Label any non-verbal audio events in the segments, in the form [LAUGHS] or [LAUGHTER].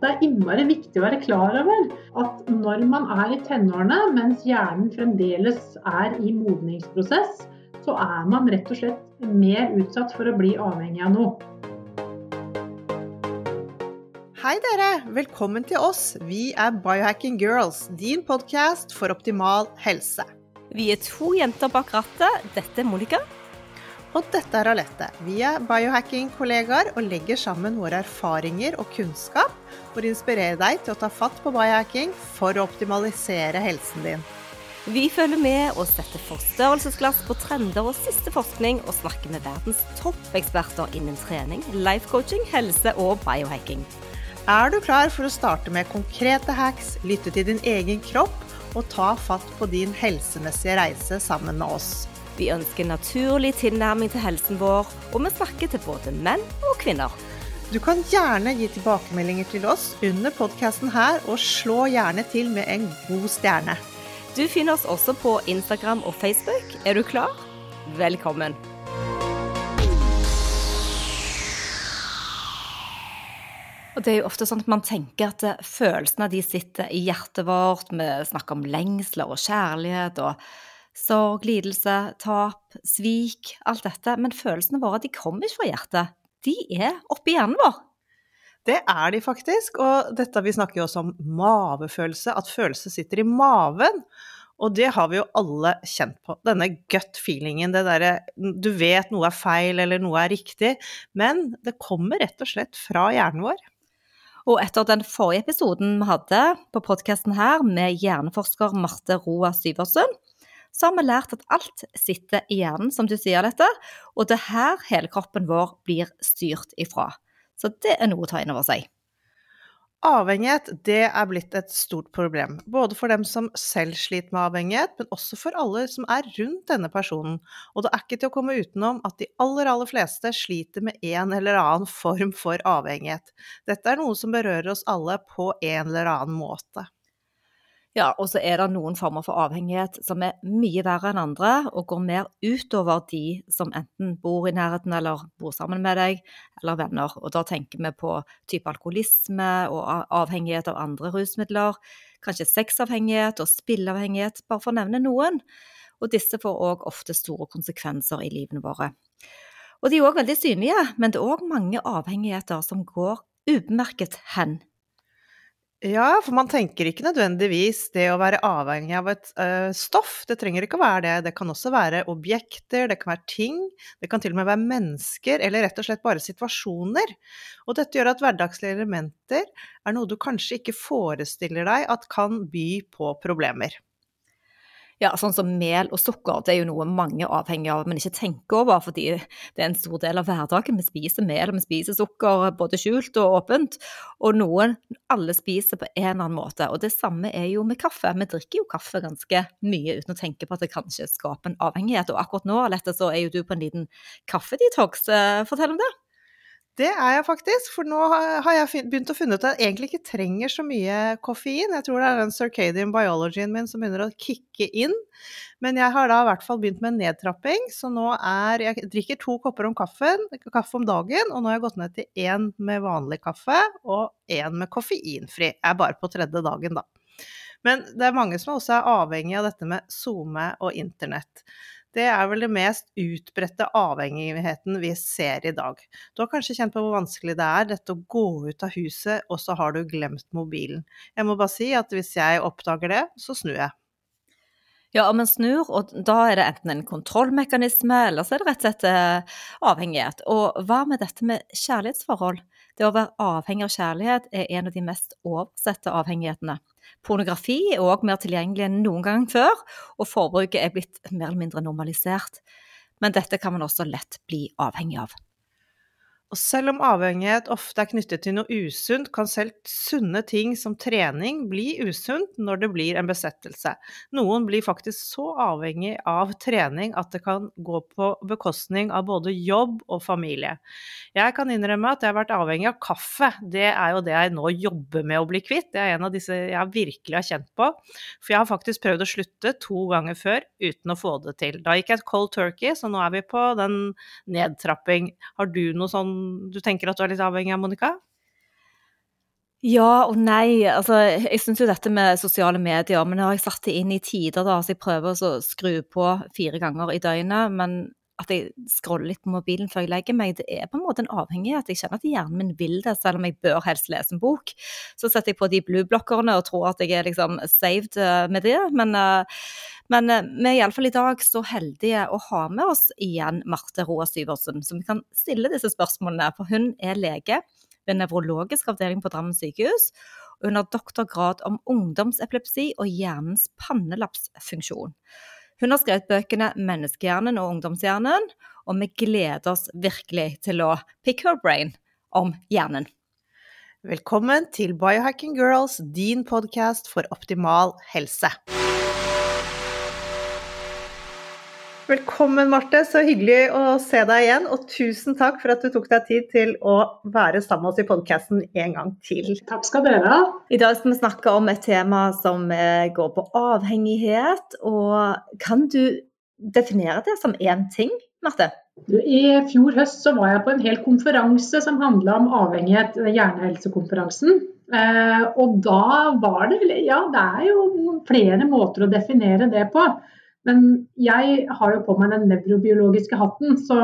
Det er innmari viktig å være klar over at når man er i tenårene, mens hjernen fremdeles er i modningsprosess, så er man rett og slett mer utsatt for å bli avhengig av noe. Hei dere, velkommen til oss. Vi er Biohacking Girls, din podkast for optimal helse. Vi er to jenter bak rattet. Dette er Monica. Og dette er Alette. Vi er biohacking-kollegaer og legger sammen våre erfaringer og kunnskap for å inspirere deg til å ta fatt på biohacking for å optimalisere helsen din. Vi følger med og setter forstørrelsesglass på trender og siste forskning, og snakker med verdens toppeksperter innen trening, life coaching, helse og biohacking. Er du klar for å starte med konkrete hacks, lytte til din egen kropp og ta fatt på din helsemessige reise sammen med oss? Vi ønsker naturlig tilnærming til helsen vår, og vi snakker til både menn og kvinner. Du kan gjerne gi tilbakemeldinger til oss under podkasten her, og slå gjerne til med en god stjerne. Du finner oss også på Instagram og Facebook. Er du klar? Velkommen. Og det er jo ofte sånn at man tenker at eh, følelsene de sitter i hjertet vårt. Vi snakker om lengsler og kjærlighet og sorg, lidelse, tap, svik, alt dette. Men følelsene våre de kommer ikke fra hjertet. De er oppi hjernen vår. Det er de faktisk, og dette vi snakker jo også om mavefølelse, at følelse sitter i maven. Og det har vi jo alle kjent på. Denne gut feelingen, det derre du vet noe er feil eller noe er riktig, men det kommer rett og slett fra hjernen vår. Og etter den forrige episoden vi hadde på podkasten her med hjerneforsker Marte Roa Syversen, så har vi lært at alt sitter i hjernen, som du sier dette, og det er her hele kroppen vår blir styrt ifra. Så det er noe å ta inn over seg. Avhengighet det er blitt et stort problem, både for dem som selv sliter med avhengighet, men også for alle som er rundt denne personen. Og det er ikke til å komme utenom at de aller, aller fleste sliter med en eller annen form for avhengighet. Dette er noe som berører oss alle på en eller annen måte. Ja, og så er det noen former for avhengighet som er mye verre enn andre, og går mer utover de som enten bor i nærheten eller bor sammen med deg, eller venner. Og da tenker vi på type alkoholisme og avhengighet av andre rusmidler, kanskje sexavhengighet og spilleavhengighet, bare for å nevne noen. Og disse får òg ofte store konsekvenser i livene våre. Og de er òg veldig synlige, men det er òg mange avhengigheter som går ubemerket hen. Ja, for man tenker ikke nødvendigvis det å være avhengig av et øh, stoff. Det trenger ikke å være det. Det kan også være objekter, det kan være ting, det kan til og med være mennesker, eller rett og slett bare situasjoner. Og dette gjør at hverdagslige elementer er noe du kanskje ikke forestiller deg at kan by på problemer. Ja, sånn som mel og sukker, det er jo noe mange er avhengig av, men ikke tenker over, fordi det er en stor del av hverdagen. Vi spiser mel og vi spiser sukker, både skjult og åpent. Og noen, alle spiser på en eller annen måte. Og det samme er jo med kaffe. Vi drikker jo kaffe ganske mye uten å tenke på at det kanskje skaper en avhengighet. Og akkurat nå, Alette, så er jo du på en liten kaffedetox. Eh, Fortell om det. Det er jeg faktisk, for nå har jeg begynt å finne ut at jeg egentlig ikke trenger så mye koffein. Jeg tror det er den circadian biologyen min som begynner å kicke inn. Men jeg har da i hvert fall begynt med en nedtrapping, så nå er Jeg drikker to kopper om kaffen, kaffe om dagen, og nå har jeg gått ned til én med vanlig kaffe og én med koffeinfri. Jeg er bare på tredje dagen, da. Men det er mange som også er avhengig av dette med SoMe og internett. Det er vel det mest utbredte avhengigheten vi ser i dag. Du har kanskje kjent på hvor vanskelig det er dette å gå ut av huset, og så har du glemt mobilen. Jeg må bare si at hvis jeg oppdager det, så snur jeg. Ja, men snur, og da er det enten en kontrollmekanisme, eller så er det rett og slett eh, avhengighet. Og hva med dette med kjærlighetsforhold? Det å være avhengig av kjærlighet er en av de mest oversette avhengighetene. Pornografi er òg mer tilgjengelig enn noen gang før, og forbruket er blitt mer eller mindre normalisert. Men dette kan man også lett bli avhengig av. Og selv om avhengighet ofte er knyttet til noe usunt, kan selv sunne ting som trening bli usunt når det blir en besettelse. Noen blir faktisk så avhengig av trening at det kan gå på bekostning av både jobb og familie. Jeg kan innrømme at jeg har vært avhengig av kaffe. Det er jo det jeg nå jobber med å bli kvitt. Det er en av disse jeg virkelig har kjent på. For jeg har faktisk prøvd å slutte to ganger før uten å få det til. Da gikk jeg et cold turkey, så nå er vi på den nedtrapping. Har du noe sånn du tenker at du er litt avhengig av, Monica? Ja og nei. Altså, jeg syns jo dette med sosiale medier Men nå har jeg satt det inn i tider, da, så jeg prøver å skru på fire ganger i døgnet. Men at jeg scroller litt på mobilen før jeg legger meg, det er på en måte en avhengighet. Jeg kjenner at hjernen min vil det, selv om jeg bør helst lese en bok. Så setter jeg på de blue-blokkerne og tror at jeg er liksom saved eh, med det. Men, eh, men eh, vi er iallfall i dag så heldige å ha med oss igjen Marte Roa Syversen, som kan stille disse spørsmålene. For hun er lege ved nevrologisk avdeling på Drammen sykehus. Og hun har doktorgrad om ungdomsepilepsi og hjernens pannelapsfunksjon. Hun har skrevet bøkene 'Menneskehjernen' og 'Ungdomshjernen', og vi gleder oss virkelig til å pick her brain om hjernen. Velkommen til Biohacking Girls, din podkast for optimal helse. Velkommen, Marte. Så hyggelig å se deg igjen. Og tusen takk for at du tok deg tid til å være sammen med oss i podkasten en gang til. Takk skal dere ha. I dag skal vi snakke om et tema som eh, går på avhengighet. Og kan du definere det som én ting, Marte? I fjor høst så var jeg på en hel konferanse som handla om avhengighet, hjernehelsekonferansen. Eh, og da var det Ja, det er jo flere måter å definere det på. Men jeg har jo på meg den nevrobiologiske hatten, så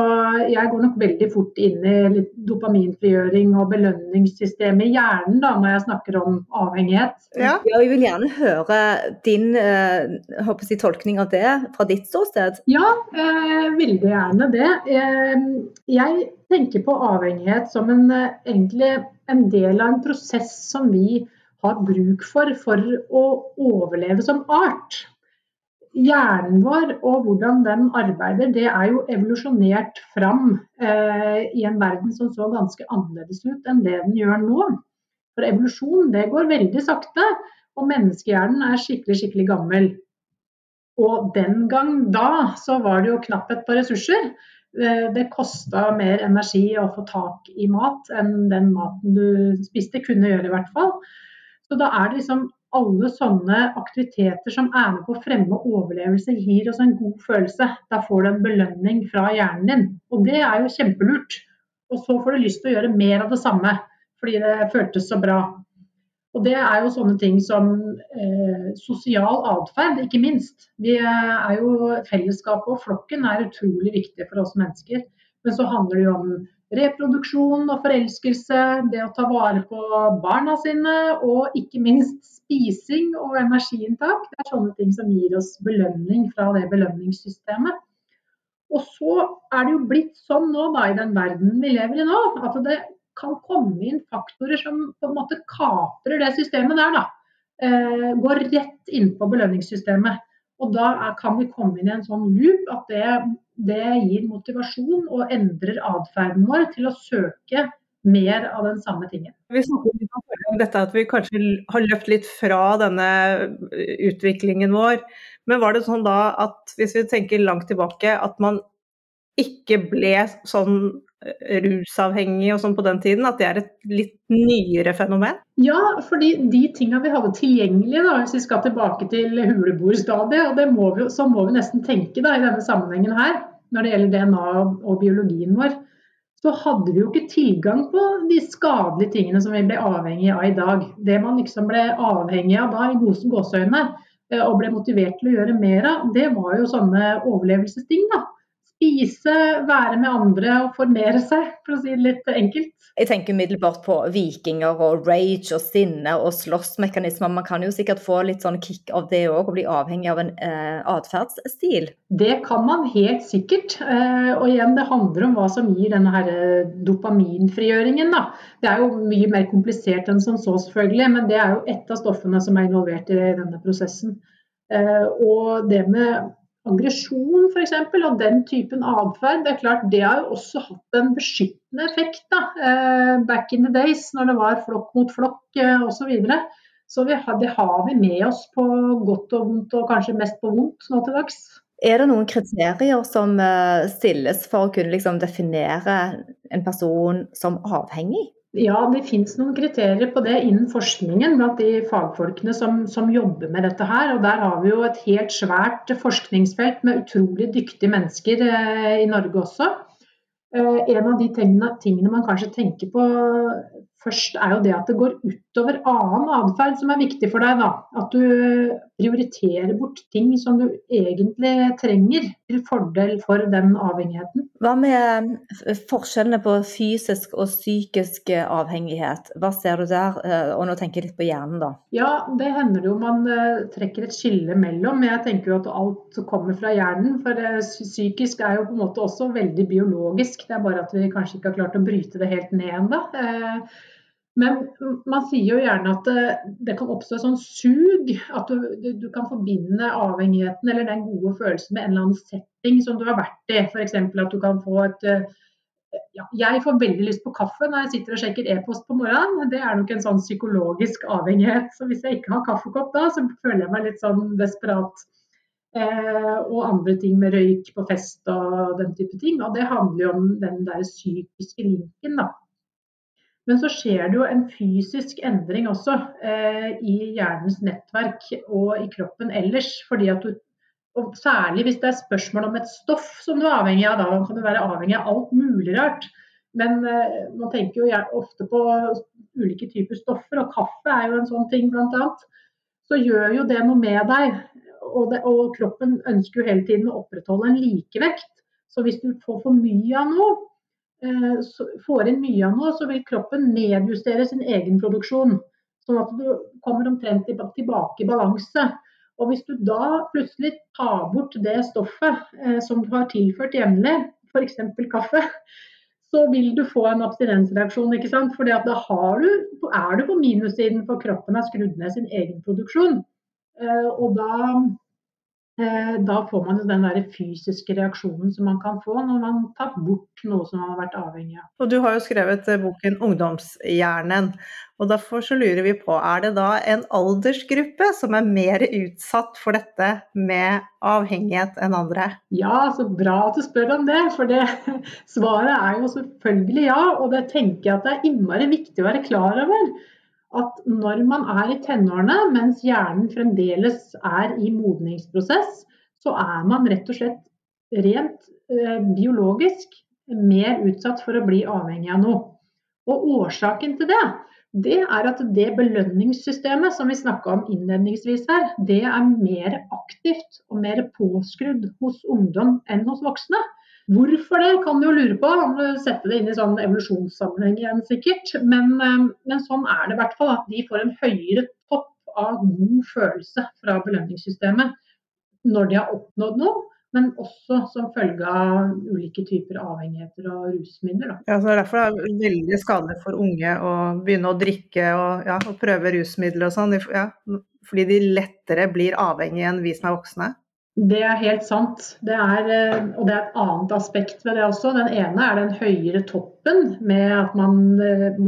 jeg går nok veldig fort inn i litt dopaminfrigjøring og belønningssystemet i hjernen da, når jeg snakker om avhengighet. Ja, Jeg vil gjerne høre din eh, jeg, tolkning av det fra ditt ståsted. Ja, eh, veldig gjerne det. Eh, jeg tenker på avhengighet som en, eh, egentlig en del av en prosess som vi har bruk for for å overleve som art hjernen vår og hvordan den arbeider, det er jo evolusjonert fram eh, i en verden som så ganske annerledes ut enn det den gjør nå. For evolusjon det går veldig sakte, og menneskehjernen er skikkelig, skikkelig gammel. Og den gang da så var det jo knapphet på ressurser. Eh, det kosta mer energi å få tak i mat enn den maten du spiste kunne gjøre, i hvert fall. Så da er det liksom alle sånne aktiviteter som er med på å fremme overlevelse, gir oss en god følelse. Da får du en belønning fra hjernen din. Og det er jo kjempelurt. Og så får du lyst til å gjøre mer av det samme, fordi det føltes så bra. Og det er jo sånne ting som eh, sosial atferd, ikke minst. Vi er jo Fellesskapet og flokken er utrolig viktig for oss mennesker. Men så handler det jo om reproduksjon og forelskelse, det å ta vare på barna sine, og ikke minst spising og energiinntak. Det er sånne ting som gir oss belønning fra det belønningssystemet. Og så er det jo blitt sånn nå da, i den verden vi lever i nå, at det kan komme inn faktorer som på en måte kaprer det systemet der. da. Eh, går rett inn på belønningssystemet. Og da er, kan vi komme inn i en sånn loop at det, det gir motivasjon og endrer atferden vår til å søke mer av den samme tingen. Vi snakket litt om dette at vi kanskje har løpt litt fra denne utviklingen vår. Men var det sånn da at hvis vi tenker langt tilbake, at man ikke ble sånn eh, rusavhengig og sånn på den tiden, at det er et litt nyere fenomen? Ja, fordi de tinga vi hadde tilgjengelig, da, hvis vi skal tilbake til huleboerstadiet, og det må vi, så må vi nesten tenke da, i denne sammenhengen her, når det gjelder DNA og biologien vår, så hadde vi jo ikke tilgang på de skadelige tingene som vi ble avhengig av i dag. Det man liksom ble avhengig av da i gåseøyne eh, og ble motivert til å gjøre mer av, det var jo sånne overlevelsesting. da spise, være med andre og formere seg, for å si det litt enkelt. Jeg tenker umiddelbart på vikinger og rage og sinne og slåssmekanismer. Man kan jo sikkert få litt sånn kick av det òg, og bli avhengig av en eh, atferdsstil. Det kan man helt sikkert. Eh, og igjen, det handler om hva som gir denne her eh, dopaminfrigjøringen. Da. Det er jo mye mer komplisert enn som så, selvfølgelig, men det er jo ett av stoffene som er involvert i denne prosessen. Eh, og det med aggresjon f.eks. og den typen atferd, det er klart det har jo også hatt en beskyttende effekt da, eh, back in the days når det var flokk mot flokk eh, osv. Så, videre. så vi det har vi med oss på godt og vondt, og kanskje mest på vondt nå til dags. Er det noen kriterier som eh, stilles for å kunne liksom definere en person som avhengig? Ja, det finnes noen kriterier på det innen forskningen blant de fagfolkene som, som, jobber med dette her. Og der har vi jo et helt svært forskningsfelt med utrolig dyktige mennesker eh, i Norge også. Eh, en av de tingene, tingene, man kanskje tenker på først, er jo det at det går utover annen atferd som er viktig for deg. Da. At du prioriterer bort ting som du egentlig trenger til fordel for den avhengigheten. Hva med eh, forskjellene på fysisk og psykisk avhengighet? Hva ser du der? Eh, og nå tenker jeg litt på hjernen, da. Ja, det hender jo man trekker et skille mellom. Jeg tenker jo at alt kommer fra hjernen. For psykisk er jo på en måte også veldig biologisk. Det er bare at vi kanskje ikke har klart å bryte det helt ned ennå. Men man sier jo gjerne at det, det kan oppstå et sånn sug. At du, du, kan forbinde avhengigheten eller den gode følelsen med en eller annen setting som du har vært i. F.eks. at du kan få et ja, Jeg får veldig lyst på kaffe når jeg sitter og sjekker e-post på morgenen. Det er nok en sånn psykologisk avhengighet. Så hvis jeg ikke har kaffekopp da, så føler jeg meg litt sånn desperat. Eh, og andre ting med røyk på fest og den type ting. Og det handler jo om den der psykiske linken, da. Men så skjer det jo en fysisk endring også eh, i hjernens nettverk og i kroppen ellers. fordi at du, og Særlig hvis det er spørsmål om et stoff som du er avhengig av. Da kan du være avhengig av alt mulig rart. Men eh, man tenker jo ofte på ulike typer stoffer, og kaffe er jo en sånn ting bl.a. Så gjør jo det noe med deg. Og, det, og kroppen ønsker jo hele tiden å opprettholde en likevekt. Så hvis du får for mye av noe, får inn mye av noe, så vil kroppen nedjustere sin egen produksjon. Sånn at du kommer omtrent tilbake i balanse. Og hvis du da plutselig tar bort det stoffet eh, som du har tilført jevnlig, f.eks. kaffe, så vil du få en abstinensreaksjon. ikke sant? For da du, er du på minussiden, for kroppen har skrudd ned sin egen produksjon. Eh, og da Eh, da får man jo den der fysiske reaksjonen som man kan få når man tar bort noe som man har vært avhengig av. Og Du har jo skrevet eh, boken 'Ungdomshjernen'. og Derfor så lurer vi på, er det da en aldersgruppe som er mer utsatt for dette med avhengighet enn andre? Ja, så bra at du spør om det. For det, [LAUGHS] svaret er jo selvfølgelig ja. Og det tenker jeg at det er innmari viktig å være klar over at når man er i tenårene, mens hjernen fremdeles er i modningsprosess, så er man rett og slett rent eh, biologisk mer utsatt for å bli avhengig av noe. Og årsaken til det, det er at det belønningssystemet som vi snakka om innledningsvis her, det er mer aktivt og mer påskrudd hos ungdom enn hos voksne. Hvorfor det, kan du jo lure på. Sette det inn i sånn evolusjonssammenheng igjen, sikkert. Men, eh, men, sånn er det i hvert fall. At de får en høyere topp av god følelse fra belønningssystemet når de har oppnådd noe. Men også som følge av ulike typer avhengigheter og rusmidler. Da. Ja, så Derfor er det veldig skadelig for unge å begynne å drikke og, ja, og prøve rusmidler og sånn. Ja, fordi de lettere blir avhengige enn vi som er voksne. Det er helt sant. Det er, eh, og det er et annet aspekt ved det også. Den ene er den høyere toppen, med at man eh,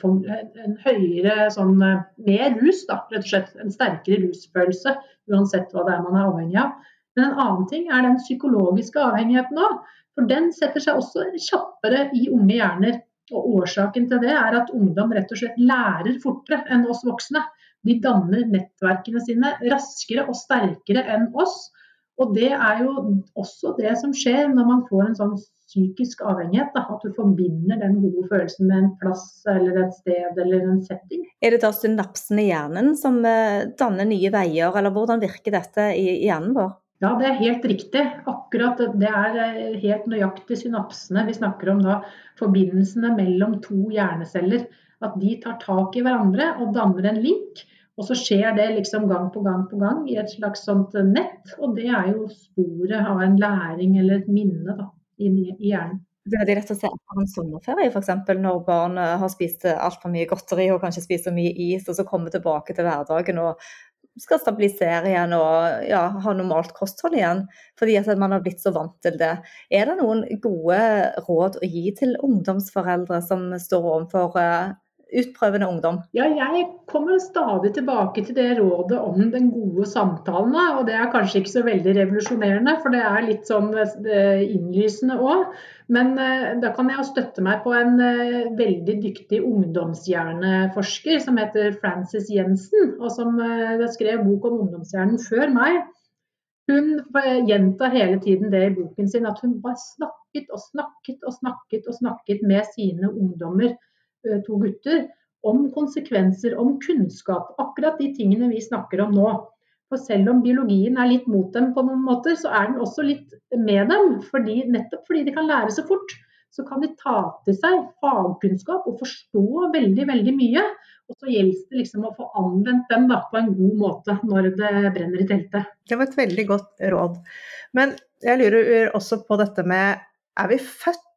får en høyere sånn eh, Mer rus, da, rett og slett. En sterkere rusfølelse, uansett hva det er man er avhengig av. Men en annen ting er den psykologiske avhengigheten òg. For den setter seg også kjappere i unge hjerner. Og årsaken til det er at ungdom rett og slett lærer fortere enn oss voksne. De danner nettverkene sine raskere og sterkere enn oss. Og det er jo også det som skjer når man får en sånn psykisk avhengighet. Da, at du forbinder den gode følelsen med en plass eller et sted eller en setting. Er det da synapsene i hjernen som eh, danner nye veier, eller hvordan virker dette i hjernen vår? Ja, det er helt riktig. Akkurat Det er eh, helt nøyaktig synapsene. Vi snakker om da forbindelsene mellom to hjerneceller. At de tar tak i hverandre og danner en link. Og så skjer det liksom gang på gang på gang i et slags sånt nett. Og det er jo sporet av en læring eller et minne da, i, i hjernen. Det er lett å se etter en sommerferie, f.eks. når barn har spist altfor mye godteri og kanskje spist for mye is, og så kommer tilbake til hverdagen og skal stabilisere igjen og ja, ha normalt kosthold igjen. Fordi at man har blitt så vant til det. Er det noen gode råd å gi til ungdomsforeldre som står overfor utprøvende ungdom? Ja, jeg kommer stadig tilbake til det rådet om den gode samtalen. Og det er kanskje ikke så veldig revolusjonerende, for det er litt sånn eh, innlysende òg. Men eh, da kan jeg støtte meg på en eh, veldig dyktig ungdomshjerneforsker som heter Frances Jensen, og som skrev bok om ungdomshjernen før meg. Hun gjentar hele tiden det i boken sin, at hun bare snakket og snakket og snakket og snakket med sine ungdommer to gutter om konsekvenser, om kunnskap. Akkurat de tingene vi snakker om nå. For selv om biologien er litt mot dem på noen måter, så er den også litt med dem. Fordi, nettopp fordi de kan lære så fort, så kan de ta til seg fagkunnskap og forstå veldig, veldig mye. Og så gjelder det liksom å få anvendt den da, på en god måte når det brenner i teltet. Det var et veldig godt råd. Men jeg lurer også på dette med er vi født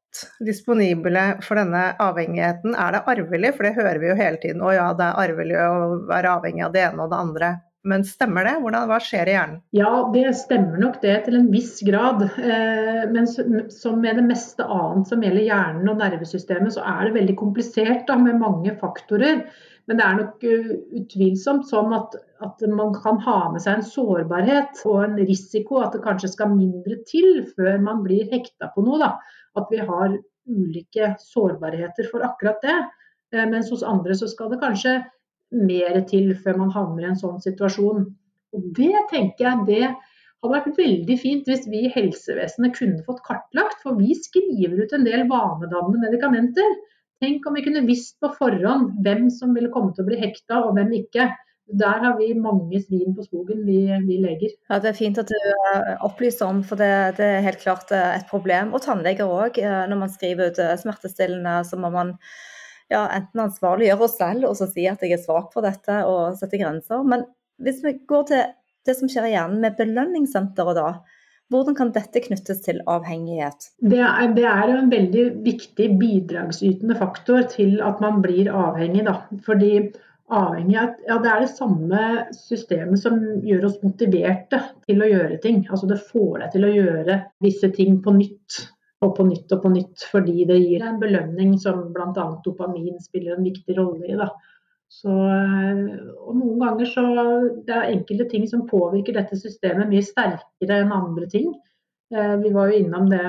disponible for denne avhengigheten? Er det arvelig? For det hører vi jo hele tiden. Å ja, det er arvelig å være avhengig av det ene og det andre. Men stemmer det? Hvordan, hva skjer i hjernen? Ja, det stemmer nok det til en viss grad. Eh, men som med det meste annet som gjelder hjernen og nervesystemet, så er det veldig komplisert da, med mange faktorer. Men det er nok uh, utvilsomt sånn at, at, man kan ha med seg en sårbarhet og en risiko, at det kanskje skal mindre til før man blir hekta på noe. Da at vi har ulike sårbarheter for akkurat det. Eh, mens hos andre så skal det kanskje mer til før man havner i en sånn situasjon. Og Det tenker jeg det hadde vært veldig fint hvis vi i helsevesenet kunne fått kartlagt. For vi skriver ut en del vanedannende medikamenter. Tenk om vi kunne visst på forhånd hvem som ville komme til å bli hekta og hvem ikke. Der har vi mange svin på skogen, vi, vi leger. Ja, Det er fint at du eh, opplyser om, for det, det er helt klart eh, et problem. Og tannleger òg. Eh, når man skriver ut smertestillende, så må man ja, enten ansvarliggjøre oss selv og så si at jeg er svak for dette og sette grenser. Men hvis vi går til det som skjer i hjernen med belønningssenteret da. Hvordan kan dette knyttes til avhengighet? Det er, det er en veldig viktig bidragsytende faktor til at man blir avhengig. Da. Fordi avhengig av ja, Det er det samme systemet som gjør oss motiverte til å gjøre ting. Altså Det får deg til å gjøre visse ting på nytt og på nytt og på nytt fordi det gir en belønning som bl.a. dopamin spiller en viktig rolle i. Da. Så, og Noen ganger så det er enkelte ting som påvirker dette systemet mye sterkere enn andre ting. Eh, vi var jo innom det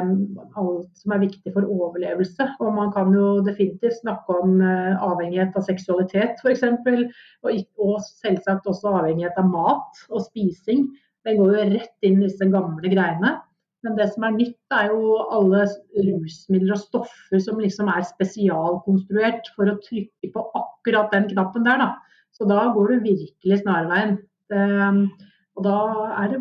alt som er viktig for overlevelse. Og man kan jo definitivt snakke om eh, avhengighet av seksualitet f.eks. Og, og selvsagt også avhengighet av mat og spising. Det går jo rett inn i disse gamle greiene. Men det som er nytt, er jo alle rusmidler og stoffer som liksom er spesialkonstruert for å trykke på akkurat den knappen der. Da. Så da går du virkelig snarveien. Det, og da er det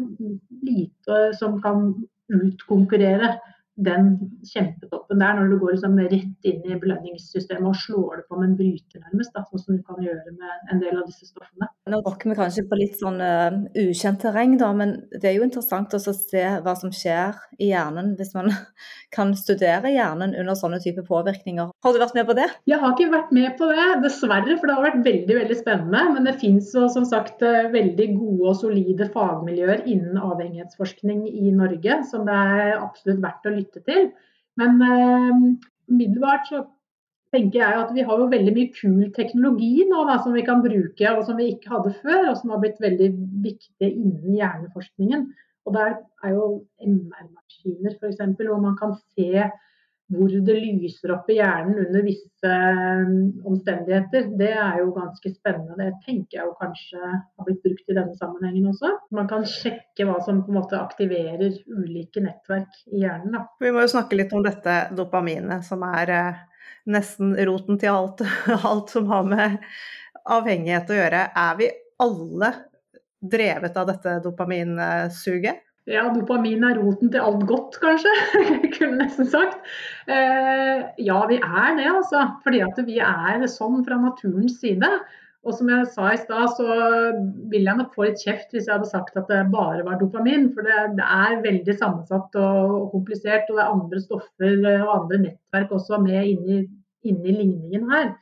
lite som kan utkonkurrere den kjempetoppen der, når du går liksom rett inn i belønningssystemet og slår det på med en bryter, nærmest. Da, sånn som du kan gjøre med en del av disse stoffene. Nå rokker vi kanskje på litt sånn uh, ukjent terreng, da, men det er jo interessant å se hva som skjer i hjernen hvis man [LAUGHS] kan studere hjernen under sånne type påvirkninger. Har du vært med på det? Jeg har ikke vært med på det, dessverre, for det har vært veldig veldig spennende. Men det fins som sagt eh, veldig gode og solide fagmiljøer innen avhengighetsforskning i Norge som det er absolutt verdt å lytte lytte til. Men eh, umiddelbart så tenker jeg at vi har jo veldig mye kul teknologi nå da, som vi kan bruke, og som vi ikke hadde før, og som har blitt veldig viktig innen hjerneforskningen. Og der er jo MR-maskiner f.eks., hvor man kan se hvor det lyser opp i hjernen under visse eh, omstendigheter, det er jo ganske spennende. Det tenker jeg jo kanskje har blitt brukt i denne sammenhengen også. Man kan sjekke hva som på en måte aktiverer ulike nettverk i hjernen. Da. Vi må jo snakke litt om dette dopaminet, som er eh, nesten roten til alt, [LAUGHS] alt som har med avhengighet å gjøre. Er vi alle drevet av dette dopaminsuget? Ja, dopamin er roten til alt godt, kanskje. [LAUGHS] Jeg kunne nesten sagt. Eh, ja, vi er det, altså. Fordi at vi er sånn fra naturens side. Og som jeg sa i stad, så ville jeg nok få litt kjeft hvis jeg hadde sagt at det bare var dopamin. For det, det er veldig sammensatt og, og, komplisert, og det er andre stoffer og andre nettverk også med inni, inni ligningen her.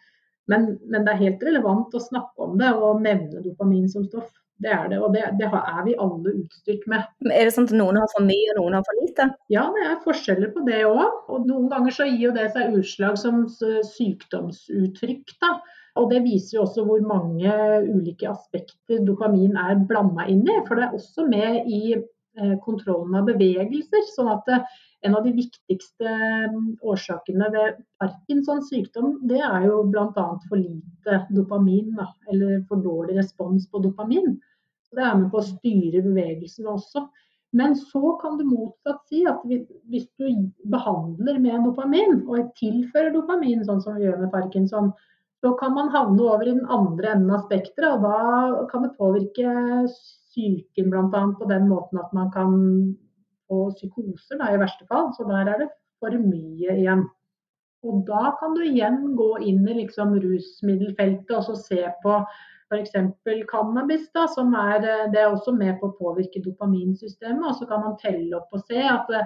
Men, men, det er helt relevant å snakke om det og nevne dopamin som stoff. Det er det, og det, det er vi alle utstyrt med. Men Er det sånn at noen har for mye og noen har for lite? Ja, det er forskjeller på det òg. Og noen ganger så gir jo det seg utslag som sykdomsuttrykk. da. Og det viser jo også hvor mange ulike aspekter dopamin er blanda inn i. For det er også med i eh, kontrollen av bevegelser. sånn at det, en av de viktigste mm, årsakene ved Parkinsons sykdom, det er jo bl.a. for lite dopamin, da, eller for dårlig respons på dopamin. Det er med på å styre bevegelsene også. Men så kan du motsatt si at hvis du behandler med dopamin, og tilfører dopamin, sånn som vi gjør med parkinson, så kan man havne over i den andre enden av spekteret, og da kan det påvirke psyken bl.a. på den måten at man kan få psykoser da, i verste fall. Så der er det for mye igjen. Og da kan du igjen gå inn i liksom rusmiddelfeltet og se på f.eks. cannabis, da, som er, det er også med på å påvirke dopaminsystemet. Og så kan man telle opp og se at det,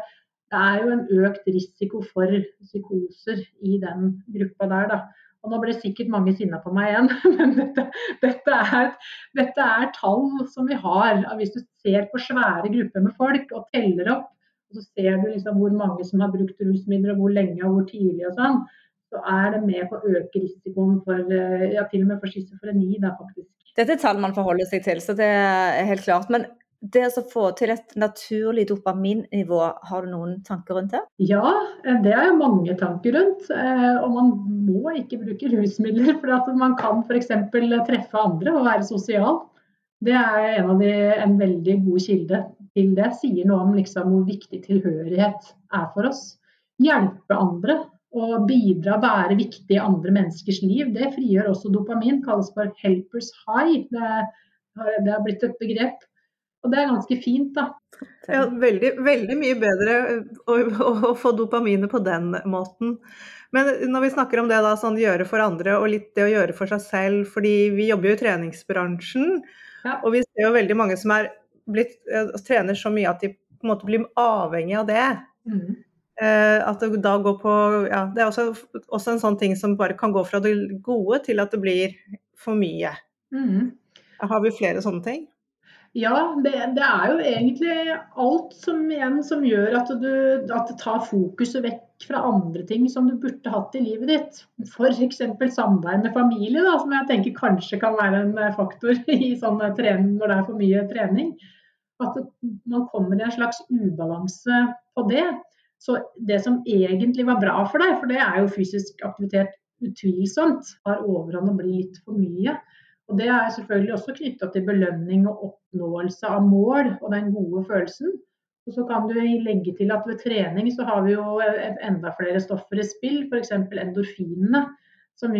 det er jo en økt risiko for psykoser i den gruppa der. da. Og nå ble sikkert mange sinna på meg igjen, [LAUGHS] men dette, dette, er, dette, er, tall som vi har. Hvis du ser på svære grupper med folk og teller opp, og så ser du liksom hvor mange som har brukt rusmidler, og hvor lenge og hvor tidlig og sånn, så er det med på å øke risikoen for eh, ja, til og med for schizofreni, faktisk. Dette er tall man forholder seg til, så det er helt klart. Men det å få til et naturlig dopaminnivå, har du noen tanker rundt det? Ja, eh, det er jeg mange tanker rundt. Eh, og man må ikke bruke rusmidler. For at man kan f.eks. treffe andre og være sosial. Det er en, de, en, veldig god kilde til det. Sier noe om liksom hvor viktig tilhørighet er for oss. Hjelpe andre og bidra, være viktig i andre menneskers liv. Det frigjør også dopamin. Kalles for 'helpers high'. Det, det har blitt et begrep. Og det er ganske fint, da. Ja, veldig, veldig mye bedre å, å, å, få dopaminet på den måten. Men når vi snakker om det da, sånn gjøre for andre og litt det å gjøre for seg selv, fordi vi jobber jo i treningsbransjen, ja. og vi ser jo veldig mange som er blitt, eh, trener så mye at de på en måte blir avhengig av det. Mm. Eh, at det da går på ja, Det er også, også, en sånn ting som bare kan gå fra det gode til at det blir for mye. Mm. Har vi flere sånne ting? Ja, det, det, er jo egentlig alt som, igjen, som gjør at, du, at det tar fokuset vekk fra andre ting som du burde hatt i livet ditt. F.eks. samvær med familie, da, som jeg tenker kanskje kan være en faktor [LAUGHS] i sånne trening, når det er for mye trening. At man kommer i en slags ubalanse på det. Så det som egentlig var bra for deg, for det er jo fysisk aktivitet utvilsomt, har overhånd og blir litt for mye. Og Det er selvfølgelig også knytta til belønning og oppnåelse av mål og den gode følelsen. Og så kan du legge til at ved trening så har vi jo enda flere stoffer i spill, f.eks. endorfinene. Som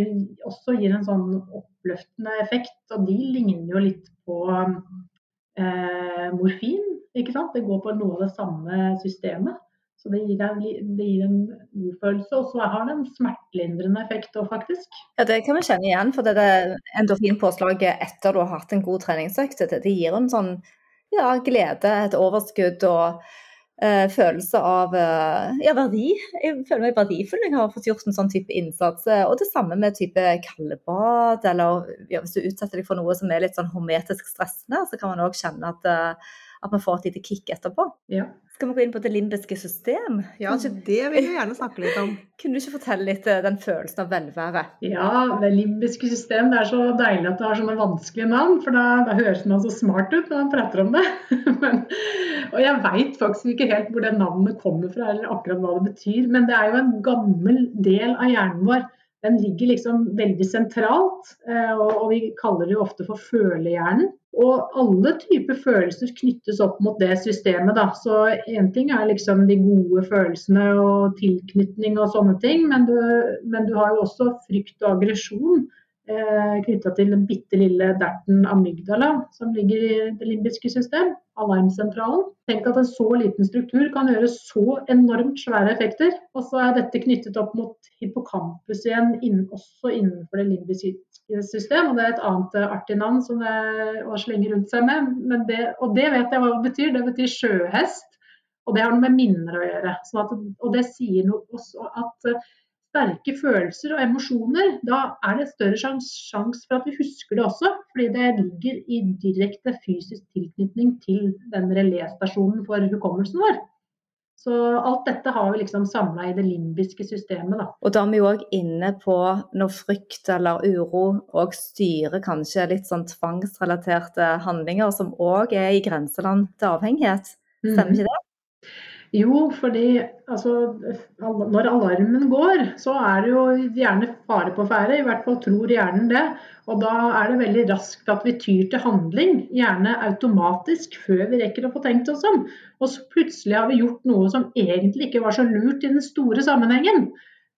også gir en sånn oppløftende effekt. Og de ligner jo litt på eh, morfin. ikke sant? Det går på noe av det samme systemet. Så det gir, en, det gir en god følelse. Og så har det en smertelindrende effekt òg, faktisk. Ja, det kan vi kjenne igjen. For det, det endorfinpåslaget etter du har hatt en god treningsøkt, det, det gir en sånn ja, glede, et overskudd og eh, følelse av eh, ja, verdi. Jeg føler meg verdifull når jeg har fått gjort en sånn type innsats. Og det samme med type kaldebad, eller ja, hvis du utsetter deg for noe som er litt sånn hormetisk stressende, så kan man òg kjenne at uh, at man får et lite kick etterpå. Ja. Skal vi gå inn på det limbiske system? Ja, Kanskje? det vil jeg gjerne snakke litt om. [LAUGHS] Kunne du ikke fortelle litt uh, den følelsen av velvære? Ja, det limbiske system. Det er så deilig at det har sånne vanskelige navn, for da, da høres man så smart ut når man prater om det. [LAUGHS] men, og jeg veit faktisk ikke helt hvor det navnet kommer fra, eller akkurat hva det betyr. Men det er jo en gammel del av hjernen vår. Den ligger liksom veldig sentralt, og, og vi kaller det jo ofte for følehjernen. Og alle typer følelser knyttes opp mot det systemet. Da. Så én ting er liksom de gode følelsene og tilknytning og sånne ting, men du, men du har jo også frykt og aggresjon eh, knytta til den bitte lille derten amygdala som ligger i det limbiske system, alarmsentralen. Tenk at en så liten struktur kan gjøre så enormt svære effekter. Og så er dette knyttet opp mot hippocampus igjen, også innenfor det limbiske system. og Det er et annet artig navn som det er å slenge rundt seg med. Det, og det vet jeg hva det betyr. Det betyr sjøhest. Og det har noe med minner å gjøre. Sånn at, og det sier noe også at sterke følelser og emosjoner, da er det større sjanse for at vi husker det også. Fordi det ligger i direkte fysisk tilknytning til den reléstasjonen for hukommelsen vår. Så alt dette har vi liksom samla i det limbiske systemet. Da. Og da er vi òg inne på når frykt eller uro òg styrer kanskje litt sånn tvangsrelaterte handlinger, som òg er i grenseland til avhengighet. Stemmer Mhm. ikke det? Jo, fordi altså, når alarmen går, så er det jo gjerne fare på ferde. I hvert fall tror hjernen det. Og da er det veldig raskt at vi tyr til handling, gjerne automatisk, før vi rekker å få tenkt oss om. Og så plutselig har vi gjort noe som egentlig ikke var så lurt i den store sammenhengen.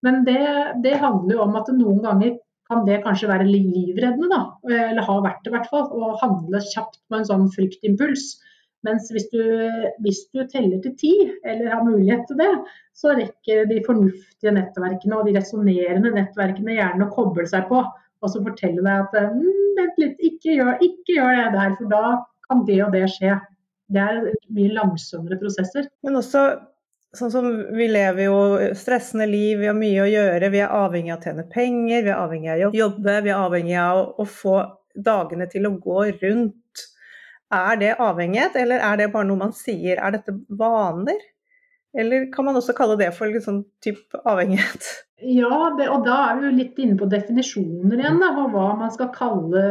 Men det, det handler jo om at noen ganger kan det kanskje være livreddende, da. Eller har vært det i hvert fall. Å handle kjapt på en sånn fryktimpuls. Mens hvis du, hvis du teller til ti, eller har mulighet til det, så rekker de fornuftige nettverkene og de resonnerende nettverkene gjerne å koble seg på. Og så fortelle deg at mm, vent litt, ikke gjør, ikke gjør det der, for da kan det og det skje. Det er mye langsommere prosesser. Men også sånn som vi lever jo stressende liv, vi har mye å gjøre. Vi er avhengig av å tjene penger, vi er avhengig av å jobbe, vi er avhengig av å få dagene til å gå rundt. Er det avhengighet, eller er det bare noe man sier? Er dette vaner? Eller kan man også kalle det for sånn type avhengighet? Ja, det, og da er vi jo litt inne på definisjoner igjen, da, og hva man skal kalle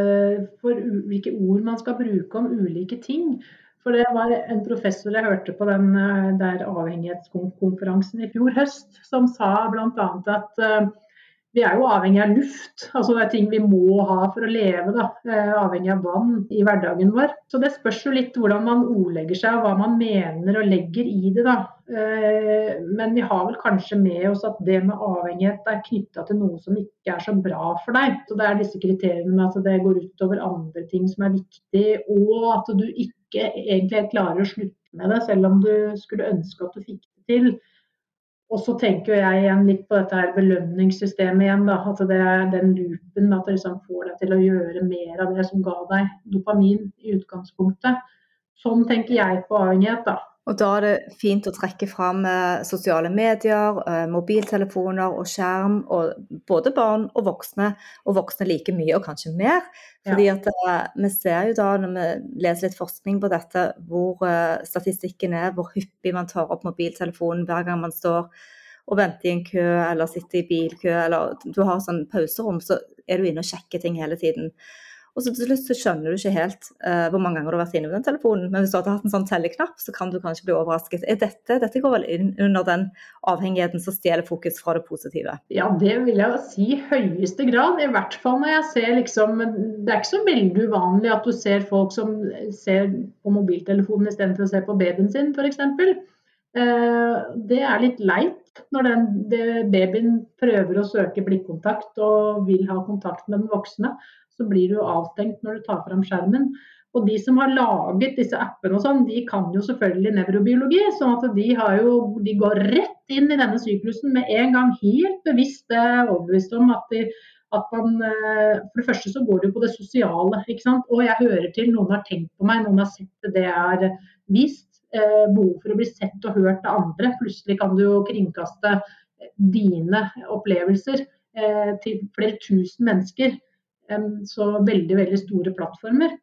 for hvilke ord man skal bruke om ulike ting. For det var en professor jeg hørte på den eh, der avhengighetskonferansen i fjor høst, som sa bl.a. at eh, vi er jo avhengig av luft. altså Det er ting vi må ha for å leve. da, Avhengig av vann i hverdagen vår. Så det spørs jo litt hvordan man ordlegger seg og hva man mener og legger i det. da. Eh, Men vi har vel kanskje med oss at det med avhengighet er knytta til noe som ikke er så bra for deg. Så Det er disse kriteriene med at det går utover andre ting som er viktig, og at du ikke egentlig klarer å slutte med det, selv om du skulle ønske at du fikk det til. Og så tenker jeg igjen litt på dette her belønningssystemet igjen. da, At det er den loopen at det liksom får deg til å gjøre mer av det som ga deg dopamin i utgangspunktet. Sånn tenker jeg på avhengighet, da. Og da er det fint å trekke fram eh, sosiale medier, eh, mobiltelefoner og skjerm. Og både barn og voksne, og voksne like mye, og kanskje mer. Fordi at eh, vi ser jo da, når vi leser litt forskning på dette, hvor statistikken er, hvor hyppig man tar opp mobiltelefonen hver gang man står og venter i en kø, eller sitter i bilkø, eller du har sånn pauserom, så er du inne og sjekker ting hele tiden. Og så til slutt så skjønner du ikke helt uh, hvor mange ganger du har vært inne på den telefonen. Men hvis du hadde hatt en sånn telleknapp, så kan du kanskje bli overrasket. Er dette, dette går vel inn under den avhengigheten som stjeler fokus fra det positive? Ja, det vil jeg si i høyeste grad. I hvert fall når jeg ser liksom Det er ikke så veldig uvanlig at du ser folk som ser på mobiltelefonen istedenfor å se på babyen sin, f.eks. Eh, det er litt leit når den, babyen prøver å søke blikkontakt og vil ha kontakt med den voksne. Så blir du avstengt når du tar fram skjermen. Og de som har laget disse appene og sånn, de kan jo selvfølgelig nevrobiologi. sånn at de, har jo, de går rett inn i denne syklusen med en gang, helt bevisst eh, overbevist om at, de, at man eh, For det første så går det jo på det sosiale. ikke sant? Og jeg hører til, noen har tenkt på meg, noen har sett det, det er vist. Eh, behov for å bli sett og hørt av andre. Plutselig kan du jo kringkaste dine opplevelser eh, til flere tusen mennesker. Så veldig, veldig store plattformer.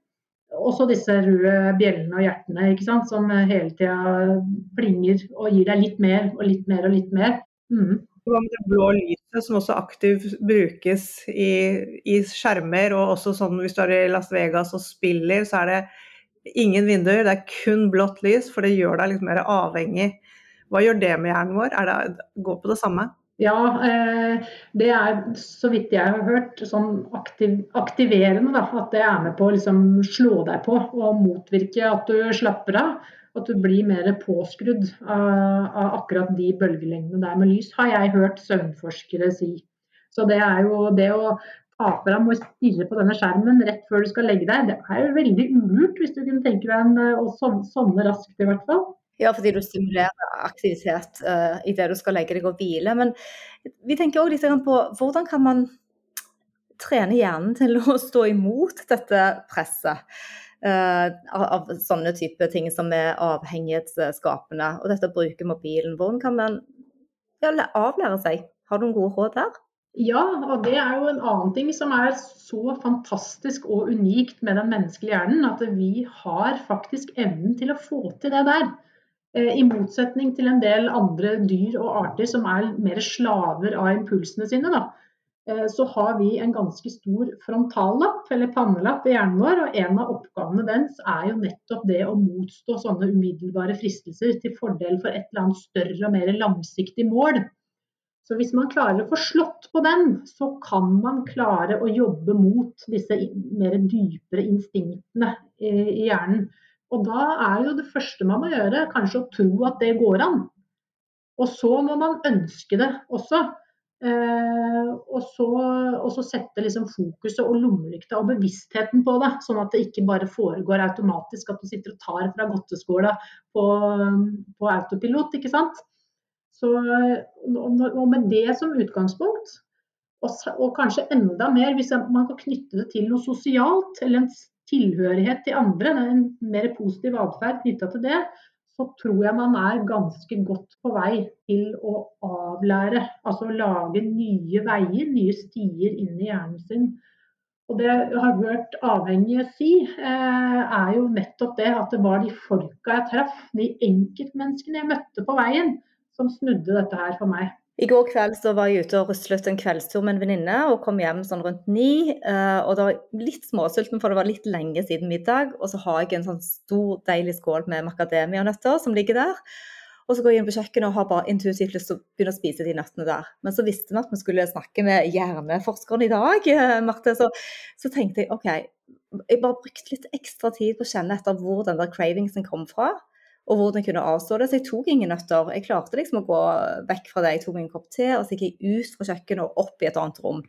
Også disse røde bjellene og hjertene ikke sant? som hele tida plinger og gir deg litt mer og litt mer og litt mer. Mm. Hva med det blå lyset, som også aktivt brukes i, i skjermer, og også sånn hvis du er i Las Vegas og spiller, så er det ingen vinduer, det er kun blått lys, for det gjør deg litt mer avhengig. Hva gjør det med hjernen vår? Er det, går på det samme? Ja, eh, det er så vidt jeg har hørt sånn aktiv, aktiverende. Da, at det er med på å liksom slå deg på og motvirke at du slapper av. At du blir mer påskrudd av, av akkurat de bølgelengdene der med lys, har jeg hørt søvnforskere si. Så det er jo det å ta fram og stirre på denne skjermen rett før du skal legge deg, det er jo veldig ulurt hvis du kunne tenke deg en, å sovne, sovne raskt i hvert fall. Ja, fordi du stimulerer aktivitet uh, idet du skal legge deg og hvile. Men vi tenker òg litt på hvordan kan man trene hjernen til å [LAUGHS] stå imot dette presset? Uh, av sånne type ting som er avhengighetsskapende. Og dette å bruke mobilen. Hvordan kan man ja, avlære seg Har du noen gode råd der? Ja, og det er jo en annen ting som er så fantastisk og unikt med den menneskelige hjernen, at vi har faktisk evnen til å få til det der. Eh, I motsetning til en del andre dyr og arter som er mer slaver av impulsene sine, da, eh, så har vi en ganske stor frontallapp, eller pannelapp, i hjernen vår. Og en av oppgavene dens er jo nettopp det å motstå sånne umiddelbare fristelser til fordel for et eller annet større og mer langsiktig mål. Så hvis man klarer å få slått på den, så kan man klare å jobbe mot disse mer dypere instinktene i hjernen. Og da er jo det første man må gjøre, kanskje å tro at det går an. Og så må man ønske det også. Eh, og, så, og, så, sette liksom fokuset og lommelykta og bevisstheten på det, sånn at det ikke bare foregår automatisk at du sitter og tar fra godteskåla på, på autopilot. ikke sant? Så, og med det som utgangspunkt, og, og, kanskje enda mer hvis man kan knytte det til noe sosialt, eller en tilhørighet til andre, en mer positiv atferd knytta til det, så tror jeg man er ganske godt på vei til å avlære. Altså lage nye veier, nye stier inn i hjernen sin. Og det jeg har hørt avhengige si, eh, er jo nettopp det at det var de folka jeg traff, de enkeltmenneskene jeg møtte på veien, som snudde dette her for meg. I går kveld så var jeg ute og ruslet en kveldstur med en venninne og kom hjem sånn rundt ni. Eh, og da var jeg litt småsulten, for det var litt lenge siden middag. Og så har jeg en sånn stor, deilig skål med macadamianøtter som ligger der. Og så går jeg inn på kjøkkenet og har bare intuitivt lyst til å begynne å spise de nøttene der. Men så visste vi at vi skulle snakke med hjerneforskeren i dag, eh, Marte. Så, så tenkte jeg OK, jeg bare brukte litt ekstra tid på å kjenne etter hvor den der cravingsen kom fra og hvordan jeg kunne avstå det. Så jeg tok ingen nøtter. Jeg klarte liksom å gå vekk fra det. Jeg tok en kopp te, og så gikk jeg ut fra kjøkkenet og opp i et annet rom.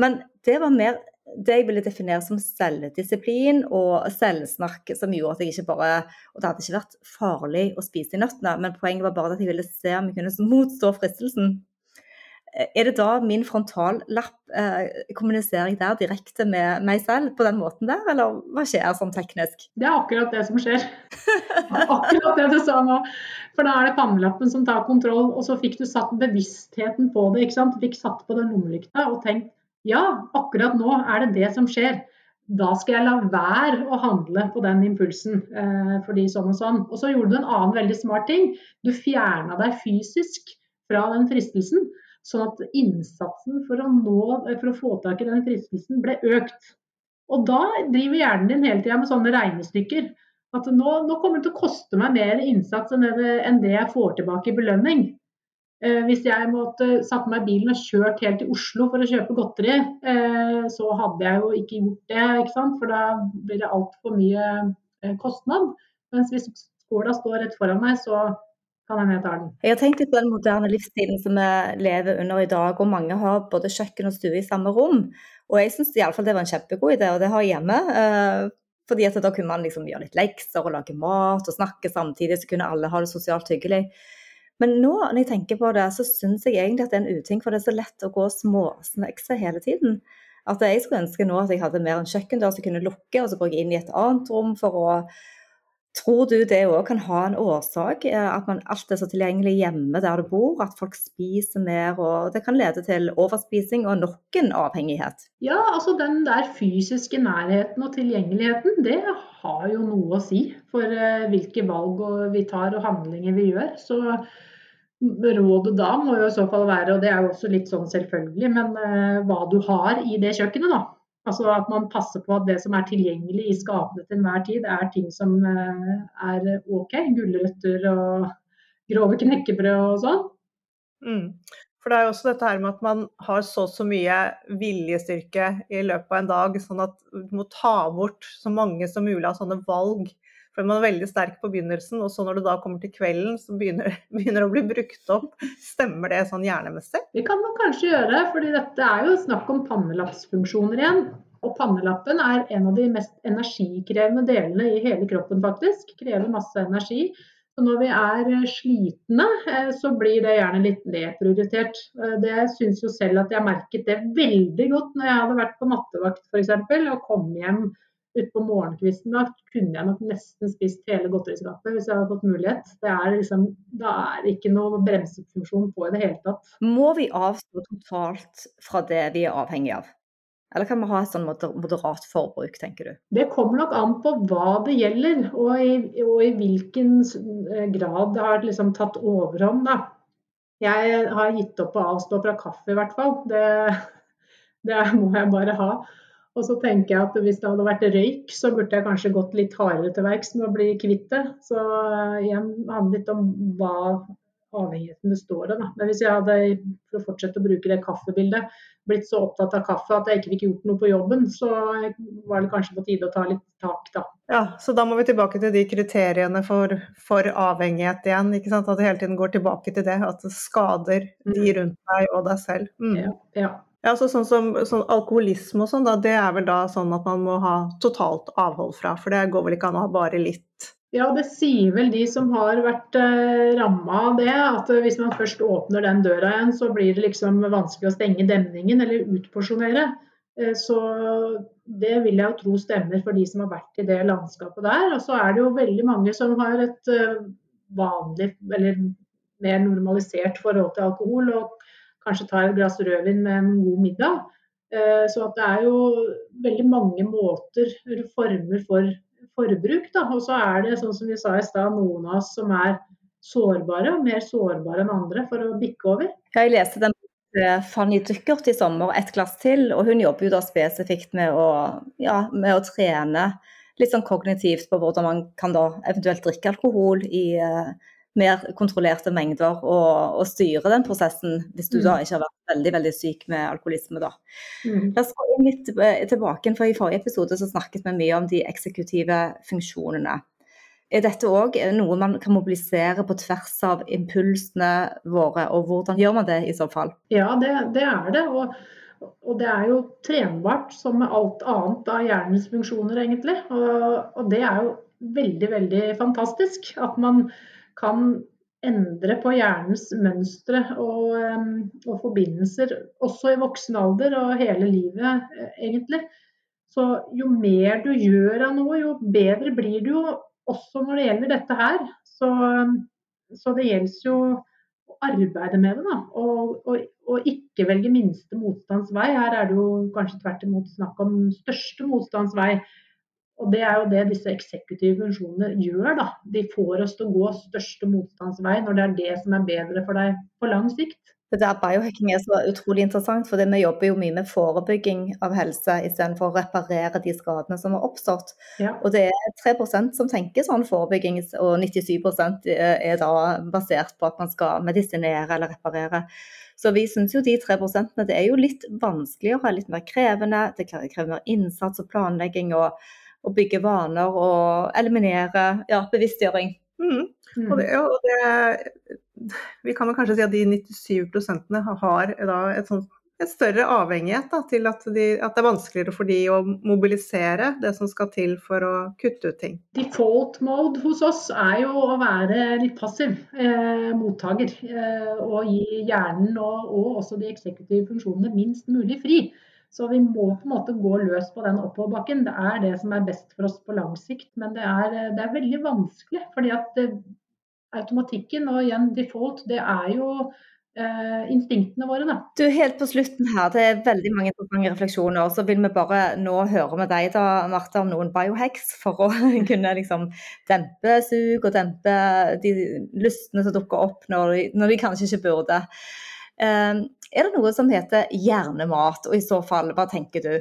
Men det var mer det jeg ville definere som selvdisiplin og selvsnakk, som gjorde at jeg ikke bare Og det hadde ikke vært farlig å spise de nøttene, men poenget var bare at jeg ville se om jeg kunne motstå fristelsen. Eh, er det da min frontallapp eh, Kommuniserer jeg der direkte med meg selv på den måten der, eller hva skjer sånn teknisk? Det er akkurat det som skjer. akkurat det du sa nå. For da er det pannelappen som tar kontroll, og så fikk du satt bevisstheten på det. ikke sant? Du fikk satt på den lommelykta og tenkt ja, akkurat nå er det det som skjer. Da skal jeg la være å handle på den impulsen, eh, fordi sånn og sånn. Og så gjorde du en annen veldig smart ting. Du fjerna deg fysisk fra den fristelsen. Sånn at innsatsen for å, nå, for å få tak i den fristelsen ble økt. Og da driver hjernen din hele tida med sånne regnestykker. At nå, nå, kommer det til å koste meg mer innsats enn det, jeg får tilbake i belønning. Eh, hvis jeg måtte satt meg i bilen og kjørt helt til Oslo for å kjøpe godteri, eh, så hadde jeg jo ikke gjort det, ikke for da blir det altfor mye eh, kostnad. Mens hvis skåla står rett foran meg, så kan hende jeg tar. Jeg har tenkt litt på den moderne livsstilen som vi lever under i dag, og mange har både kjøkken og stue i samme rom. Og jeg syns iallfall det var en kjempegod idé, og det har jeg hjemme. Eh, fordi at da kunne man liksom gjøre litt lekser og lage mat og snakke samtidig, så kunne alle ha det sosialt hyggelig. Men nå når jeg tenker på det, så syns jeg egentlig at det er en uting, for det er så lett å gå småsnekse hele tiden. At jeg skulle ønske nå at jeg hadde mer en kjøkkendør som kunne lukke, og så gå inn i et annet rom for å Tror du det òg kan ha en årsak, eh, at man alt er så tilgjengelig hjemme der du bor, at folk spiser mer, og det kan lede til overspising og nok en avhengighet? Ja, altså den der fysiske nærheten og tilgjengeligheten, det har jo noe å si for uh, hvilke valg vi tar og handlinger vi gjør. Så rådet da må jo i så fall være, og det er jo også litt sånn selvfølgelig, men uh, hva du har i det kjøkkenet, da. Altså at man passer på at det som er tilgjengelig i skapene til enhver tid, er ting som eh, er OK. Gulrøtter og grove knekkebrød og sånn. Mm. For det er jo også dette her med at man har så så mye viljestyrke i løpet av en dag, sånn at du må ta bort så mange som mulig av sånne valg for man er veldig sterk på begynnelsen, og så når det da kommer til kvelden, så begynner, [LAUGHS] begynner det å bli brukt opp. Stemmer det sånn hjernemessig? Det kan man kanskje gjøre, fordi dette er jo snakk om pannelappsfunksjoner igjen. Og pannelappen er en av de mest energikrevende delene i hele kroppen, faktisk. Krever masse energi. Så når vi er slitne, eh, så blir det gjerne litt nedprioritert. Eh, det syns jo selv at jeg merket det veldig godt når jeg hadde vært på nattevakt f.eks. og kom hjem utpå morgenkvisten, da kunne jeg nok nesten spist hele godteriskapet hvis jeg hadde fått mulighet. Det er liksom, da er det ikke noe bremsefunksjon på i det hele tatt. Må vi avstå totalt fra det vi er avhengig av? Eller kan vi ha et sånn moderat forbruk, tenker du? Det kommer nok an på hva det gjelder, og i, og i hvilken eh, grad det har liksom tatt overhånd. Da. Jeg har gitt opp å avstå fra kaffe, i hvert fall. Det, [LAUGHS] det må jeg bare ha. Og så tenker jeg at hvis det hadde vært røyk, så burde jeg kanskje gått litt hardere til verks med å bli kvitt det. Så eh, igjen handler litt om hva avhengigheten består av. Da. Men hvis jeg hadde, for å fortsette å bruke det kaffebildet, blitt så opptatt av kaffe at jeg ikke fikk gjort noe på jobben, så var det kanskje på tide å ta litt tak, da. Ja, så da må vi tilbake til de kriteriene for, for avhengighet igjen. ikke sant? At det hele tiden går tilbake til det. At det skader de mm. rundt deg og deg selv. Mm. Ja, ja. Ja, så sånn som sånn Alkoholisme og sånn, da, det er vel da sånn at man må ha totalt avhold fra? For det går vel ikke an å ha bare litt? Ja, det sier vel de som har vært eh, ramma av det, at hvis man først åpner den døra igjen, så blir det liksom vanskelig å stenge demningen eller utporsjonere. Eh, så det vil jeg jo tro stemmer for de som har vært i det landskapet der. Og så er det jo veldig mange som har et eh, vanlig eller mer normalisert forhold til alkohol. og kanskje ta et glass rødvin med en god middag. Eh, så det er jo veldig mange måter, eller former for forbruk. Da. Og så er det sånn som vi sa i stad, noen av oss som er sårbare, og mer sårbare enn andre for å bikke over. Jeg leste den Fanny Duckert i sommer, 'Et glass til', og hun jobber jo da spesifikt med å, ja, med å trene litt sånn kognitivt på hvordan man kan da eventuelt drikke alkohol i uh, mer kontrollerte mengder og, og, styre den prosessen, hvis du mm. da ikke har vært veldig veldig syk med alkoholisme. da. Mm. La oss gå inn litt tilbake, for I forrige episode så snakket vi mye om de eksekutive funksjonene. Er dette òg noe man kan mobilisere på tvers av impulsene våre, og hvordan gjør man det i så fall? Ja, det, det er det. Og, og, det er jo trenbart som med alt annet av hjernens funksjoner, egentlig. Og, og det er jo veldig, veldig fantastisk. At man kan endre på hjernens mønstre og, og, forbindelser, også i voksen alder og hele livet, eh, egentlig. Så jo mer du gjør av noe, jo bedre blir du også når det gjelder dette her. Så, så det gjelder jo å arbeide med det, da. Og, og, og, ikke velge minste motstands vei. Her er det jo kanskje tvert imot snakk om største motstands vei. Og Det er jo det disse eksekutive funksjonene gjør. da. De får oss til å gå største motstandsvei når det er det som er bedre for deg på lang sikt. Det der Biohacking er så utrolig interessant, for vi jobber jo mye med forebygging av helse istedenfor å reparere de skadene som har oppstått. Ja. Og det er 3% som tenker sånn forebygging, og 97% er da basert på at man skal medisinere eller reparere. Så vi syns jo de 3% det er jo litt vanskeligere, litt mer krevende. Det krever mer innsats og planlegging. og å bygge vaner og eliminere ja, bevisstgjøring. Mm. Mm. Og det, og det, vi kan vel kanskje si at de 97% har da et sånt et større avhengighet da, til at, de, at, det er vanskeligere for de å mobilisere det som skal til for å kutte ut ting. Default mode hos oss er jo å være litt passiv eh, mottaker. Eh, og gi hjernen og, og, også de eksekutive funksjonene minst mulig fri. Så vi må på en måte gå løs på den oppoverbakken. Det er det som er best for oss på lang sikt. Men det er, det er veldig vanskelig. fordi at det, automatikken og igjen default, det er jo eh, instinktene våre, da. Du, Helt på slutten her, det er veldig mange interessante refleksjoner. Så vil vi bare nå høre med deg da, Martha, om noen biohacks for å [LAUGHS] kunne liksom dempe sug og dempe de lystene som dukker opp når de, når de kanskje ikke burde. Eh, er det noe som heter hjernemat, og i så fall, hva tenker du?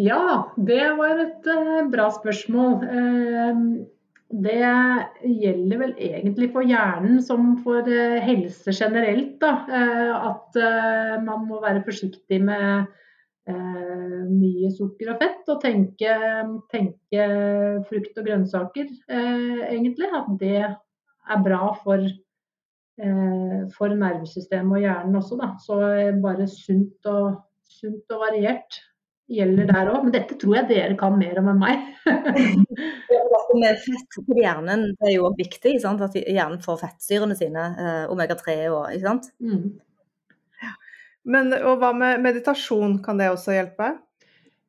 Ja, det var et uh, bra spørsmål. Uh, det gjelder vel egentlig for hjernen som for uh, helse generelt. Da, at man må være forsiktig med mye sukker og fett, og tenke, tenke frukt og grønnsaker, egentlig. At det er bra for Eh, for nervesystemet og hjernen også. Da. Så eh, bare sunt og, sunt og variert gjelder der òg. Men dette tror jeg dere kan mer om enn meg. [LAUGHS] med fett på hjernen det er jo viktig, sant? at hjernen får fettsyrene sine, eh, omega-3 og ikke sant. Mm. Men og hva med meditasjon, kan det også hjelpe?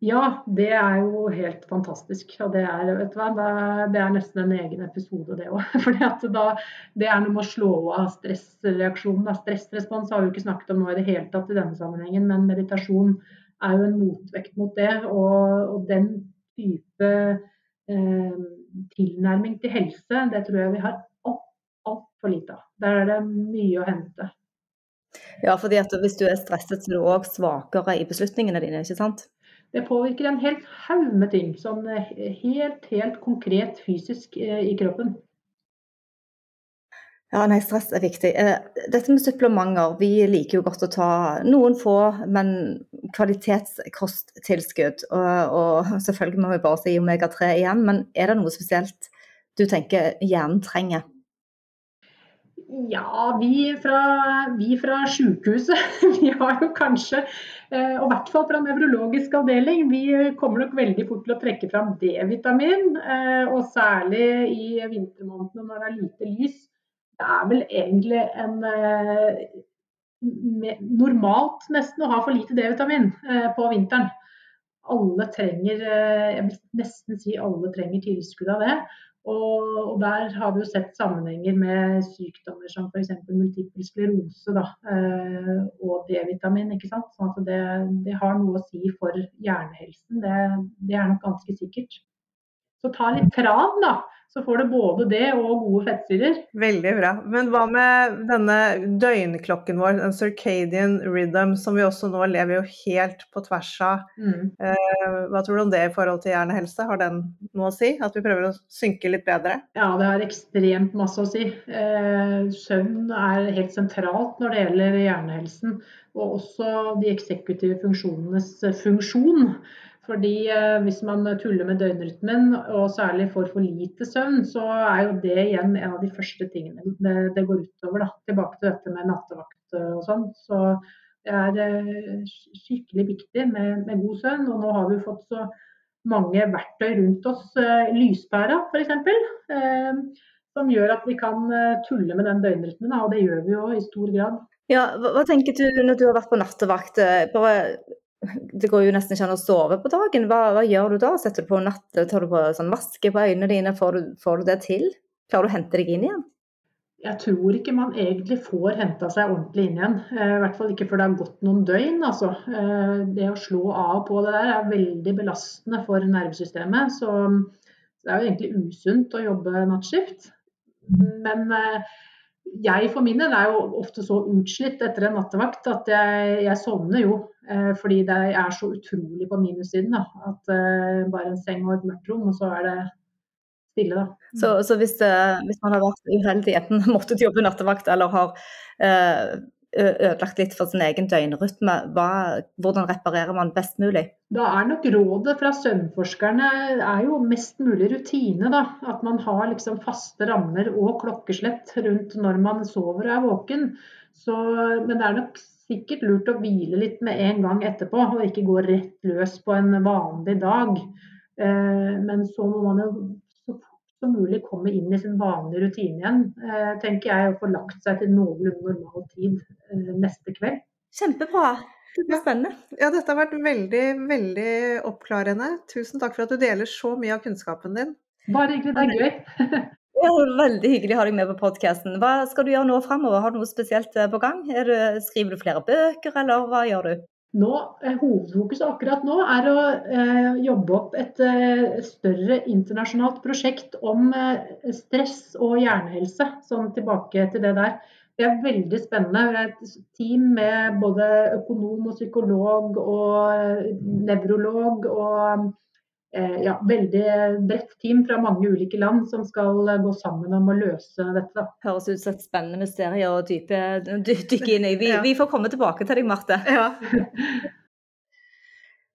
Ja, det er jo helt fantastisk. Og det er, vet du hva, det er nesten en egen episode, det òg. [LAUGHS] For det er noe med å slå av stressreaksjonen. Stressrespons har vi jo ikke snakket om nå i det hele tatt i denne sammenhengen, men meditasjon er jo en motvekt mot det. Og, og den type eh, tilnærming til helse, det tror jeg vi har altfor alt lite av. Der er det mye å hente. Ja, fordi at hvis du er stresset, så er du òg svakere i beslutningene dine, ikke sant? Det påvirker en helt haug med ting, sånn eh, helt, helt konkret fysisk eh, i kroppen. Ja, nei, stress er viktig. Eh, dette med supplementer, vi liker jo godt å ta noen få, men kvalitetskosttilskudd. Og, og selvfølgelig må vi bare si omega-3 igjen, men er det noe spesielt du tenker hjernen trenger? Ja, vi fra, vi fra sykehuset, [LAUGHS] vi har jo kanskje, eh, og i hvert fall fra nevrologisk avdeling, vi kommer nok veldig fort til å trekke fram D-vitamin. Eh, og særlig i vintermånedene når det er lite lys. Det er vel egentlig en eh, normalt nesten å ha for lite D-vitamin på vinteren. Alle trenger, jeg vil nesten si alle trenger tilskudd av det. Og, og, der har vi jo sett sammenhenger med sykdommer som f.eks. multiple sklerose da, eh, og D-vitamin. ikke sant? Sånn at det, det, har noe å si for hjernehelsen. Det, det er nok ganske sikkert. Så ta litt tran, da. Så får du både det og gode fettsyrer. Veldig bra. Men hva med denne døgnklokken vår, en circadian rhythm, som vi også nå lever jo helt på tvers av. Mm. Eh, hva tror du om det i forhold til hjernehelse? Har den noe å si? At vi prøver å synke litt bedre? Ja, det har ekstremt masse å si. Eh, søvn er helt sentralt når det gjelder hjernehelsen. Og også de eksekutive funksjonenes funksjon. Fordi eh, Hvis man tuller med døgnrytmen, og særlig får for lite søvn, så er jo det igjen en av de første tingene det, det går utover. Da. Tilbake til dette med nattevakt og sånn. Så det er eh, skikkelig viktig med, med, god søvn. Og nå har vi fått så mange verktøy rundt oss, eh, lyspæra f.eks., som gjør at vi kan tulle med den døgnrytmen. Og det gjør vi jo i stor grad. Ja, hva tenker du når du har vært på nattevakt? Bare det går jo nesten ikke an å sove på dagen. Hva, hva gjør du da? Setter du på natt, tar du på sånn maske på øynene dine? Får du, får du, det til? Klarer du å hente deg inn igjen? Jeg tror ikke man egentlig får henta seg ordentlig inn igjen. Eh, I hvert fall ikke før det har gått noen døgn. Altså. Eh, det å slå av på det der er veldig belastende for nervesystemet. Så det er jo egentlig usunt å jobbe nattskift. Men eh, jeg for min del er jo ofte så utslitt etter en nattevakt at jeg, jeg sovner jo. Eh, fordi det er så utrolig på minussiden. Da, at eh, bare en seng og et mørkt rom, og så er det stille, da. Så, så hvis, hvis, man har vært uheldig, enten [LAUGHS] måttet jobbe nattevakt eller har eh, ødelagt litt for sin egen døgnrytme, hva, hvordan reparerer man best mulig? Da er nok rådet fra søvnforskerne er jo mest mulig rutine. da, At man har liksom faste rammer og klokkeslett rundt når man sover og er våken. Så, men det er nok sikkert lurt å hvile litt med en gang etterpå, og ikke gå rett løs på en vanlig dag. Eh, men så må man jo så fort som mulig komme inn i sin vanlige rutine igjen, eh, tenker jeg, og få lagt seg til noenlunde normal tid eh, neste kveld. Kjempebra. Det blir spennende. Ja, dette har vært veldig, veldig oppklarende. Tusen takk for at du deler så mye av kunnskapen din. Bare hyggelig. Det er gøy. [LAUGHS] Veldig hyggelig å ha deg med på podkasten. Hva skal du gjøre nå framover? Har du noe spesielt eh, på gang? Du, skriver du flere bøker, eller hva gjør du? Nå, eh, Hovedfokuset akkurat nå er å eh, jobbe opp et eh, større internasjonalt prosjekt om eh, stress og hjernehelse. Sånn tilbake til det der. Det er veldig spennende. Det er et team med både økonom og psykolog og eh, nevrolog og ja, veldig bredt team fra mange ulike land som skal eh, gå sammen om å løse dette. Høres ut som et spennende mysterium å dykke inn i. Vi, ja. vi, får komme tilbake til deg, Marte. Ja.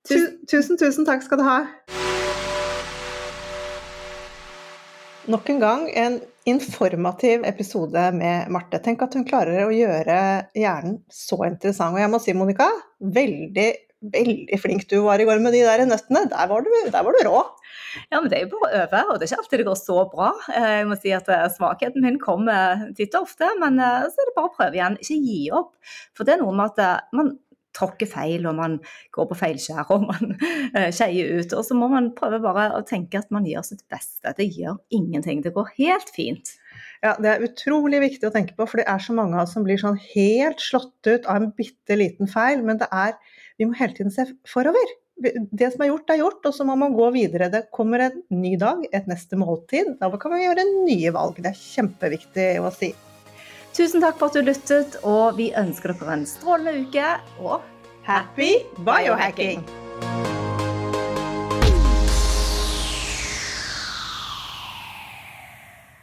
tusen, tusen takk skal du ha. Nok en gang en informativ episode med Marte. Tenk at hun klarer å gjøre hjernen så interessant. Og jeg må si, Monica, veldig veldig flink du var i går med de der nøttene. Der var du, der var du rå. Ja, men det er jo bare å øve, og det er ikke alltid det går så bra. Eh, jeg må si at eh, Svakheten min kommer titt og ofte, men eh, så er det bare å prøve igjen. Ikke gi opp. For det er noe med at man tråkker feil, og man går på feilskjær [LAUGHS] og man eh, skeier ut. Og så må man prøve bare å tenke at man gjør sitt beste. Det gjør ingenting. Det går helt fint. Ja, Det er utrolig viktig å tenke på, for det er så mange av oss som blir sånn helt slått ut av en bitte liten feil. Men det er, vi må hele tiden se forover. Det som er gjort, er gjort, og så må man gå videre. Det kommer en ny dag, et neste måltid. Da kan vi gjøre nye valg. Det er kjempeviktig å si. Tusen takk for at du lyttet, og vi ønsker dere en strålende uke. Og happy biohacking!